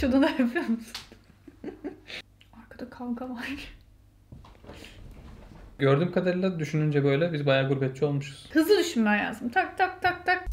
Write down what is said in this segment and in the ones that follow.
Şunu da yapıyor musun? Arkada kavga var. Gördüğüm kadarıyla düşününce böyle biz bayağı gurbetçi olmuşuz. Hızlı düşünmen lazım. Tak tak tak tak.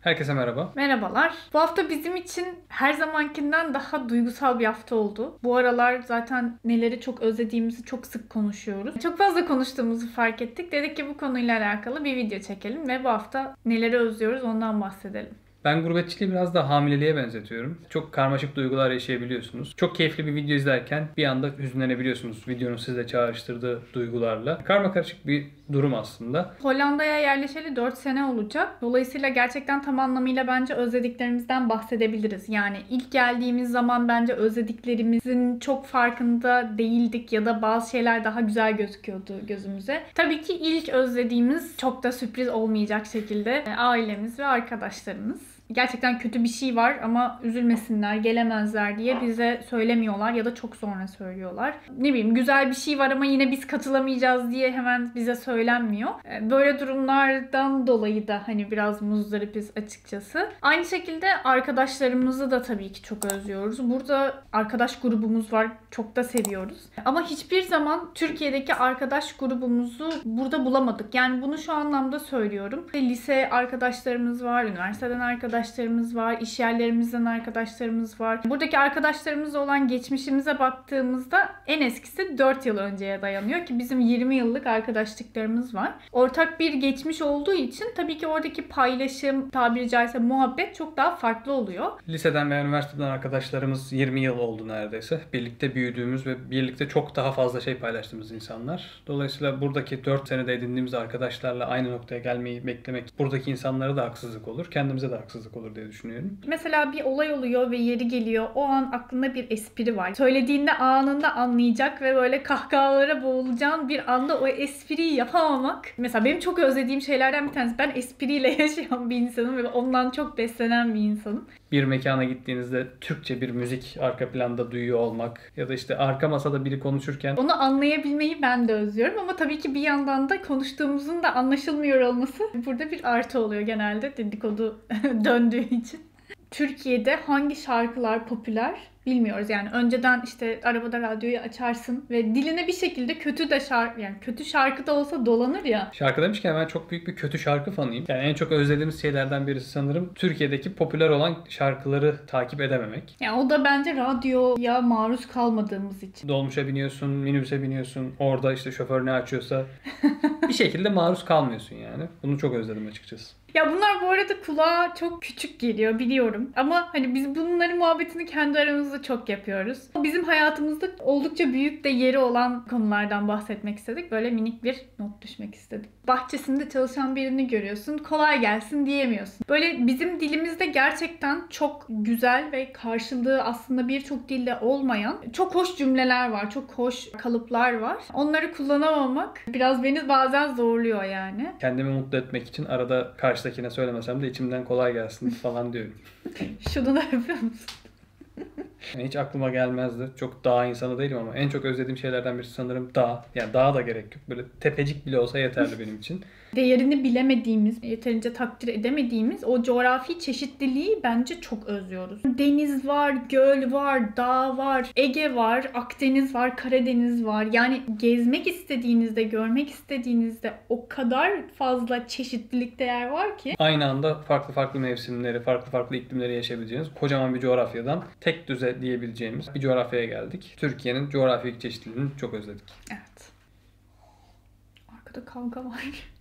Herkese merhaba. Merhabalar. Bu hafta bizim için her zamankinden daha duygusal bir hafta oldu. Bu aralar zaten neleri çok özlediğimizi çok sık konuşuyoruz. Çok fazla konuştuğumuzu fark ettik. Dedik ki bu konuyla alakalı bir video çekelim ve bu hafta neleri özlüyoruz ondan bahsedelim. Ben gurbetçiliği biraz da hamileliğe benzetiyorum. Çok karmaşık duygular yaşayabiliyorsunuz. Çok keyifli bir video izlerken bir anda hüzünlenebiliyorsunuz videonun size çağrıştırdığı duygularla. Karma karışık bir durum aslında. Hollanda'ya yerleşeli 4 sene olacak. Dolayısıyla gerçekten tam anlamıyla bence özlediklerimizden bahsedebiliriz. Yani ilk geldiğimiz zaman bence özlediklerimizin çok farkında değildik ya da bazı şeyler daha güzel gözüküyordu gözümüze. Tabii ki ilk özlediğimiz çok da sürpriz olmayacak şekilde ailemiz ve arkadaşlarımız gerçekten kötü bir şey var ama üzülmesinler, gelemezler diye bize söylemiyorlar ya da çok sonra söylüyorlar. Ne bileyim güzel bir şey var ama yine biz katılamayacağız diye hemen bize söylenmiyor. Ee, böyle durumlardan dolayı da hani biraz muzdaripiz açıkçası. Aynı şekilde arkadaşlarımızı da tabii ki çok özlüyoruz. Burada arkadaş grubumuz var. Çok da seviyoruz. Ama hiçbir zaman Türkiye'deki arkadaş grubumuzu burada bulamadık. Yani bunu şu anlamda söylüyorum. Lise arkadaşlarımız var, üniversiteden arkadaşlarımız var, iş yerlerimizden arkadaşlarımız var. Buradaki arkadaşlarımızla olan geçmişimize baktığımızda en eskisi 4 yıl önceye dayanıyor ki bizim 20 yıllık arkadaşlıklarımız var. Ortak bir geçmiş olduğu için tabii ki oradaki paylaşım, tabiri caizse muhabbet çok daha farklı oluyor. Liseden veya üniversiteden arkadaşlarımız 20 yıl oldu neredeyse. Birlikte büyüdüğümüz ve birlikte çok daha fazla şey paylaştığımız insanlar. Dolayısıyla buradaki 4 senede edindiğimiz arkadaşlarla aynı noktaya gelmeyi beklemek buradaki insanlara da haksızlık olur. Kendimize de haksızlık olur diye düşünüyorum. Mesela bir olay oluyor ve yeri geliyor. O an aklında bir espri var. Söylediğinde anında anlayacak ve böyle kahkahalara boğulacağın bir anda o espriyi yapamamak. Mesela benim çok özlediğim şeylerden bir tanesi. Ben espriyle yaşayan bir insanım ve ondan çok beslenen bir insanım. Bir mekana gittiğinizde Türkçe bir müzik arka planda duyuyor olmak ya da işte arka masada biri konuşurken Onu anlayabilmeyi ben de özlüyorum ama tabii ki bir yandan da konuştuğumuzun da anlaşılmıyor olması burada bir artı oluyor genelde dedikodu döndüğü için. Türkiye'de hangi şarkılar popüler bilmiyoruz. Yani önceden işte arabada radyoyu açarsın ve diline bir şekilde kötü de şarkı yani kötü şarkı da olsa dolanır ya. Şarkı demişken ben çok büyük bir kötü şarkı fanıyım. Yani en çok özlediğimiz şeylerden birisi sanırım Türkiye'deki popüler olan şarkıları takip edememek. Yani o da bence radyoya maruz kalmadığımız için. Dolmuşa biniyorsun, minibüse biniyorsun. Orada işte şoför ne açıyorsa bir şekilde maruz kalmıyorsun yani. Bunu çok özledim açıkçası. Ya bunlar bu arada kulağa çok küçük geliyor biliyorum. Ama hani biz bunların muhabbetini kendi aramızda çok yapıyoruz. Bizim hayatımızda oldukça büyük de yeri olan konulardan bahsetmek istedik. Böyle minik bir not düşmek istedik. Bahçesinde çalışan birini görüyorsun. Kolay gelsin diyemiyorsun. Böyle bizim dilimizde gerçekten çok güzel ve karşılığı aslında birçok dilde olmayan çok hoş cümleler var. Çok hoş kalıplar var. Onları kullanamamak biraz beni bazen zorluyor yani. Kendimi mutlu etmek için arada karşıdakine söylemesem de içimden kolay gelsin falan diyorum. Şunu da yapıyor musun? Yani hiç aklıma gelmezdi. Çok dağ insanı değilim ama en çok özlediğim şeylerden birisi sanırım dağ. Yani dağ da gerek yok. Böyle tepecik bile olsa yeterli benim için. Değerini bilemediğimiz, yeterince takdir edemediğimiz o coğrafi çeşitliliği bence çok özlüyoruz. Deniz var, göl var, dağ var, Ege var, Akdeniz var, Karadeniz var. Yani gezmek istediğinizde, görmek istediğinizde o kadar fazla çeşitlilik değer var ki. Aynı anda farklı farklı mevsimleri, farklı farklı iklimleri yaşayabileceğiniz kocaman bir coğrafyadan tek düze diyebileceğimiz bir coğrafyaya geldik. Türkiye'nin coğrafik çeşitliliğini çok özledik. Evet. Arkada kavga var.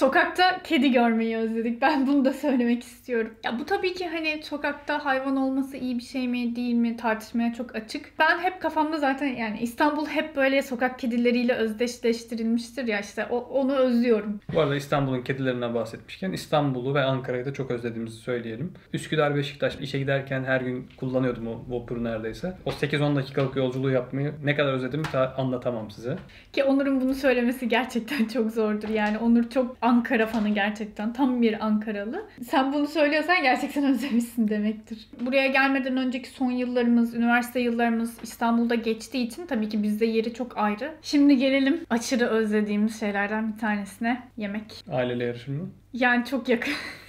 Sokakta kedi görmeyi özledik. Ben bunu da söylemek istiyorum. Ya bu tabii ki hani sokakta hayvan olması iyi bir şey mi değil mi tartışmaya çok açık. Ben hep kafamda zaten yani İstanbul hep böyle sokak kedileriyle özdeşleştirilmiştir ya işte o, onu özlüyorum. Bu arada İstanbul'un kedilerinden bahsetmişken İstanbul'u ve Ankara'yı da çok özlediğimizi söyleyelim. Üsküdar Beşiktaş işe giderken her gün kullanıyordum o vapuru neredeyse. O 8-10 dakikalık yolculuğu yapmayı ne kadar özledim ta- anlatamam size. Ki Onur'un bunu söylemesi gerçekten çok zordur. Yani Onur çok Ankara fanı gerçekten. Tam bir Ankaralı. Sen bunu söylüyorsan gerçekten özlemişsin demektir. Buraya gelmeden önceki son yıllarımız, üniversite yıllarımız İstanbul'da geçtiği için tabii ki bizde yeri çok ayrı. Şimdi gelelim aşırı özlediğimiz şeylerden bir tanesine. Yemek. Aileyle yarışır mı? Yani çok yakın.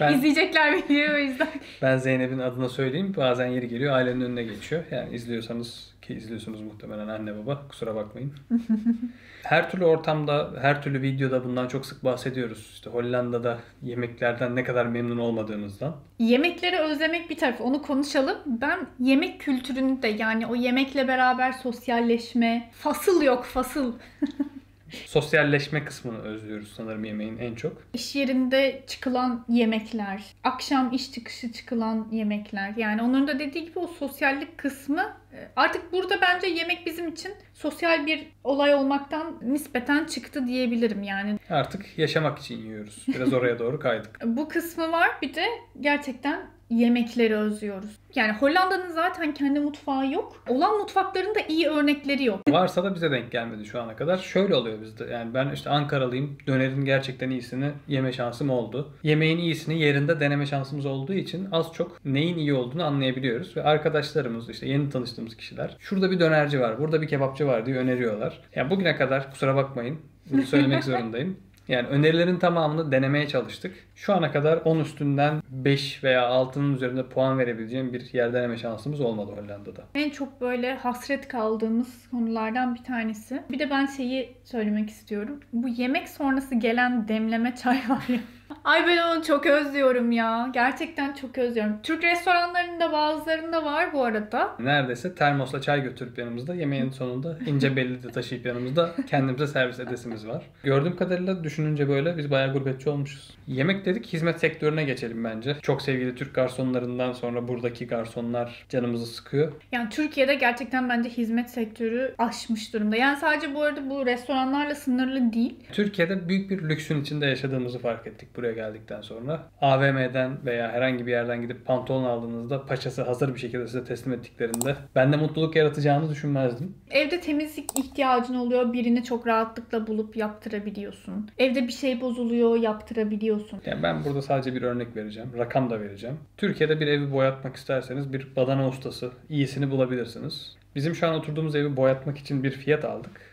Ben- İzleyecekler videoyu o yüzden. Ben Zeynep'in adına söyleyeyim. Bazen yeri geliyor ailenin önüne geçiyor. Yani izliyorsanız ki izliyorsunuz muhtemelen anne baba kusura bakmayın. her türlü ortamda, her türlü videoda bundan çok sık bahsediyoruz. İşte Hollanda'da yemeklerden ne kadar memnun olmadığımızdan. Yemekleri özlemek bir taraf onu konuşalım. Ben yemek kültürünü de yani o yemekle beraber sosyalleşme, fasıl yok fasıl. Sosyalleşme kısmını özlüyoruz sanırım yemeğin en çok. İş yerinde çıkılan yemekler, akşam iş çıkışı çıkılan yemekler. Yani onların da dediği gibi o sosyallik kısmı e, artık burada bence yemek bizim için sosyal bir olay olmaktan nispeten çıktı diyebilirim yani. Artık yaşamak için yiyoruz. Biraz oraya doğru kaydık. Bu kısmı var bir de gerçekten yemekleri özlüyoruz. Yani Hollanda'nın zaten kendi mutfağı yok. Olan mutfakların da iyi örnekleri yok. Varsa da bize denk gelmedi şu ana kadar. Şöyle oluyor bizde. Yani ben işte Ankaralıyım. Dönerin gerçekten iyisini yeme şansım oldu. Yemeğin iyisini yerinde deneme şansımız olduğu için az çok neyin iyi olduğunu anlayabiliyoruz. Ve arkadaşlarımız işte yeni tanıştığımız kişiler şurada bir dönerci var, burada bir kebapçı var diye öneriyorlar. Yani bugüne kadar kusura bakmayın bunu söylemek zorundayım. Yani önerilerin tamamını denemeye çalıştık. Şu ana kadar 10 üstünden 5 veya 6'nın üzerinde puan verebileceğim bir yer deneme şansımız olmadı Hollanda'da. En çok böyle hasret kaldığımız konulardan bir tanesi. Bir de ben şeyi söylemek istiyorum. Bu yemek sonrası gelen demleme çay var ya. Ay ben onu çok özlüyorum ya. Gerçekten çok özlüyorum. Türk restoranlarında bazılarında var bu arada. Neredeyse termosla çay götürüp yanımızda yemeğin sonunda ince belli de taşıyıp yanımızda kendimize servis edesimiz var. Gördüğüm kadarıyla düşününce böyle biz bayağı gurbetçi olmuşuz. Yemek dedik hizmet sektörüne geçelim bence. Çok sevgili Türk garsonlarından sonra buradaki garsonlar canımızı sıkıyor. Yani Türkiye'de gerçekten bence hizmet sektörü aşmış durumda. Yani sadece bu arada bu restoranlarla sınırlı değil. Türkiye'de büyük bir lüksün içinde yaşadığımızı fark ettik buraya geldikten sonra. AVM'den veya herhangi bir yerden gidip pantolon aldığınızda paçası hazır bir şekilde size teslim ettiklerinde bende mutluluk yaratacağını düşünmezdim. Evde temizlik ihtiyacın oluyor. Birini çok rahatlıkla bulup yaptırabiliyorsun. Evde bir şey bozuluyor, yaptırabiliyorsun. Yani ben burada sadece bir örnek vereceğim. Rakam da vereceğim. Türkiye'de bir evi boyatmak isterseniz bir badana ustası iyisini bulabilirsiniz. Bizim şu an oturduğumuz evi boyatmak için bir fiyat aldık.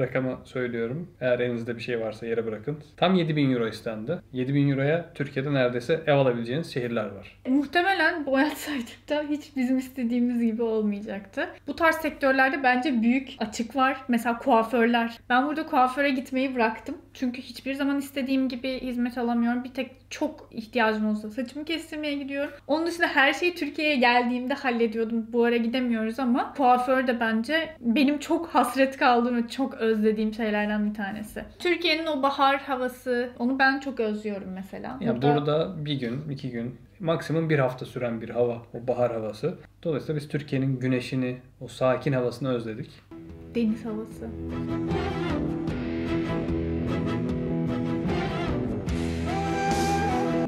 Rakamı söylüyorum. Eğer elinizde bir şey varsa yere bırakın. Tam 7000 euro istendi. 7000 euroya Türkiye'de neredeyse ev alabileceğiniz şehirler var. E, muhtemelen boyatsaydık da hiç bizim istediğimiz gibi olmayacaktı. Bu tarz sektörlerde bence büyük açık var. Mesela kuaförler. Ben burada kuaföre gitmeyi bıraktım. Çünkü hiçbir zaman istediğim gibi hizmet alamıyorum. Bir tek çok ihtiyacım olsa saçımı kestirmeye gidiyorum. Onun dışında her şeyi Türkiye'ye geldiğimde hallediyordum. Bu ara gidemiyoruz ama kuaför de bence benim çok hasret kaldığım çok özlediğim şeylerden bir tanesi. Türkiye'nin o bahar havası onu ben çok özlüyorum mesela. Ya burada bir gün, iki gün, maksimum bir hafta süren bir hava, o bahar havası. Dolayısıyla biz Türkiye'nin güneşini, o sakin havasını özledik. deniz havası.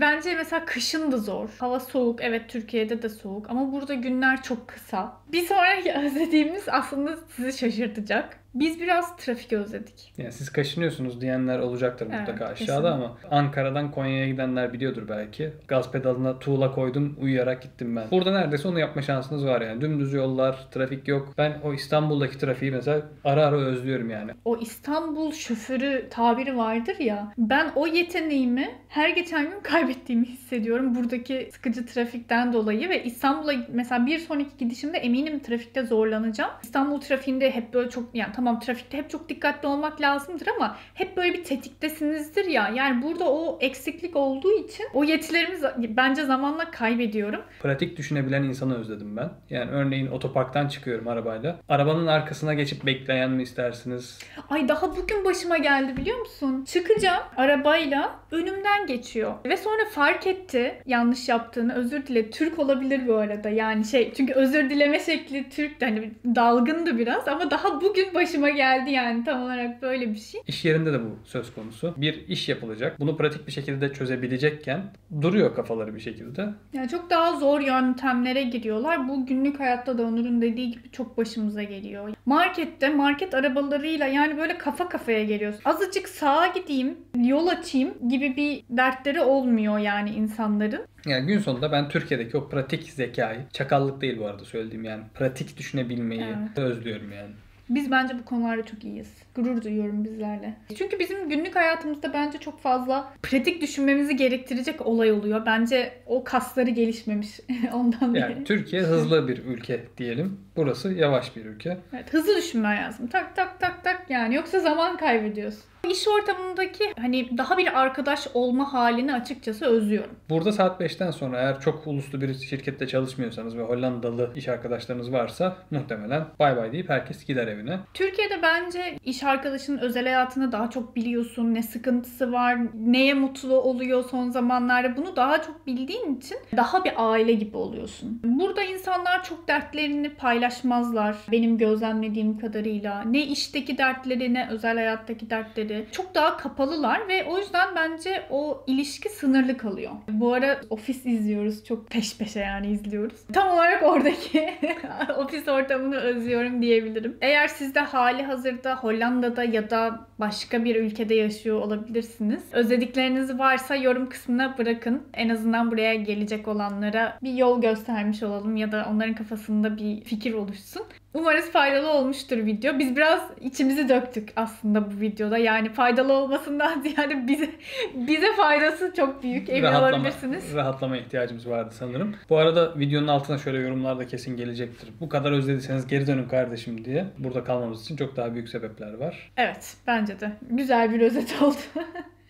Bence mesela kışın da zor. Hava soğuk. Evet Türkiye'de de soğuk. Ama burada günler çok kısa. Bir sonraki özlediğimiz aslında sizi şaşırtacak. Biz biraz trafik özledik. Yani siz kaşınıyorsunuz diyenler olacaktır Evet, mutlaka aşağıda ama Ankara'dan Konya'ya gidenler biliyordur belki. Gaz pedalına tuğla koydum uyuyarak gittim ben. Burada neredeyse onu yapma şansınız var yani. Dümdüz yollar, trafik yok. Ben o İstanbul'daki trafiği mesela ara ara özlüyorum yani. O İstanbul şoförü tabiri vardır ya. Ben o yeteneğimi her geçen gün kaybettiğimi hissediyorum. Buradaki sıkıcı trafikten dolayı ve İstanbul'a mesela bir sonraki gidişimde eminim trafikte zorlanacağım. İstanbul trafiğinde hep böyle çok yani tamam trafikte hep çok dikkatli olmak lazımdır ama hep böyle bir tetiktesinizdir ya. Yani burada o eksiklik olduğu için o yetilerimi bence zamanla kaybediyorum. Pratik düşünebilen insanı özledim ben. Yani örneğin otoparktan çıkıyorum arabayla. Arabanın arkasına geçip bekleyen mi istersiniz? Ay daha bugün başıma geldi biliyor musun? Çıkacağım arabayla önümden geçiyor. Ve sonra fark etti yanlış yaptığını özür dile. Türk olabilir bu arada yani şey çünkü özür dileme şekli Türk hani dalgındı biraz ama daha bugün başıma geldi yani tam olarak böyle bir şey. İş yerinde de bu söz konusu. Bir iş yapılacak. Bunu pratik bir şekilde çözebilecekken duruyor kafaları bir şekilde. Yani çok daha zor yöntemlere giriyorlar. Bu günlük hayatta da Onur'un dediği gibi çok başımıza geliyor. Markette market arabalarıyla yani böyle kafa kafaya geliyoruz. Azıcık sağa gideyim, yol açayım gibi bir dertleri olmuyor yani insanların. Yani gün sonunda ben Türkiye'deki o pratik zekayı, çakallık değil bu arada söylediğim yani pratik düşünebilmeyi Evet. özlüyorum yani. Biz bence bu konularda çok iyiyiz. Gurur duyuyorum bizlerle. Çünkü bizim günlük hayatımızda bence çok fazla pratik düşünmemizi gerektirecek olay oluyor. Bence o kasları gelişmemiş ondan beri. Yani Türkiye hızlı bir ülke diyelim. Burası yavaş bir ülke. Evet, hızlı düşünmen lazım. Tak tak tak tak yani yoksa zaman kaybediyorsun. İş ortamındaki hani daha bir arkadaş olma halini açıkçası özlüyorum. Burada saat 5'ten sonra eğer çok uluslu bir şirkette çalışmıyorsanız ve Hollandalı iş arkadaşlarınız varsa muhtemelen bay bay deyip herkes gider evine. Türkiye'de bence iş arkadaşının özel hayatını daha çok biliyorsun. Ne sıkıntısı var, neye mutlu oluyor son zamanlarda. Bunu daha çok bildiğin için daha bir aile gibi oluyorsun. Burada insanlar çok dertlerini paylaşmazlar. Benim gözlemlediğim kadarıyla. Ne işteki dertleri ne özel hayattaki dertleri. Çok daha kapalılar ve o yüzden bence o ilişki sınırlı kalıyor. Bu ara ofis izliyoruz. Çok peş peşe yani izliyoruz. Tam olarak oradaki ofis ortamını özlüyorum diyebilirim. Eğer siz de hali hazırda Hollanda'da ya da başka bir ülkede yaşıyor olabilirsiniz. Özledikleriniz varsa yorum kısmına bırakın. En azından buraya gelecek olanlara bir yol göstermiş olalım ya da onların kafasında bir fikir oluşsun. Umarız faydalı olmuştur video. Biz biraz içimizi döktük aslında bu videoda. Yani faydalı olmasından ziyade bize bize faydası çok büyük. Emin Rahatlama, olabilirsiniz. rahatlama ihtiyacımız vardı sanırım. Bu arada videonun altına şöyle yorumlarda kesin gelecektir. Bu kadar özlediyseniz geri dönün kardeşim diye. Burada kalmamız için çok daha büyük sebepler var. Evet, bence de. Güzel bir özet oldu.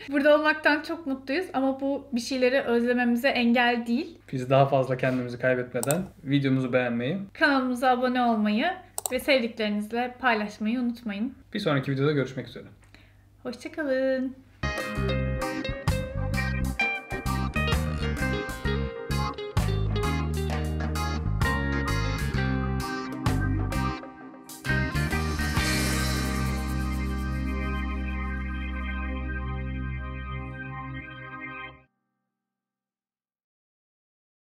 Burada olmaktan çok mutluyuz ama bu bir şeyleri özlememize engel değil. Biz daha fazla kendimizi kaybetmeden videomuzu beğenmeyi, Kanalımıza abone olmayı ve sevdiklerinizle paylaşmayı unutmayın. bir sonraki videoda görüşmek üzere. Hoşçakalın.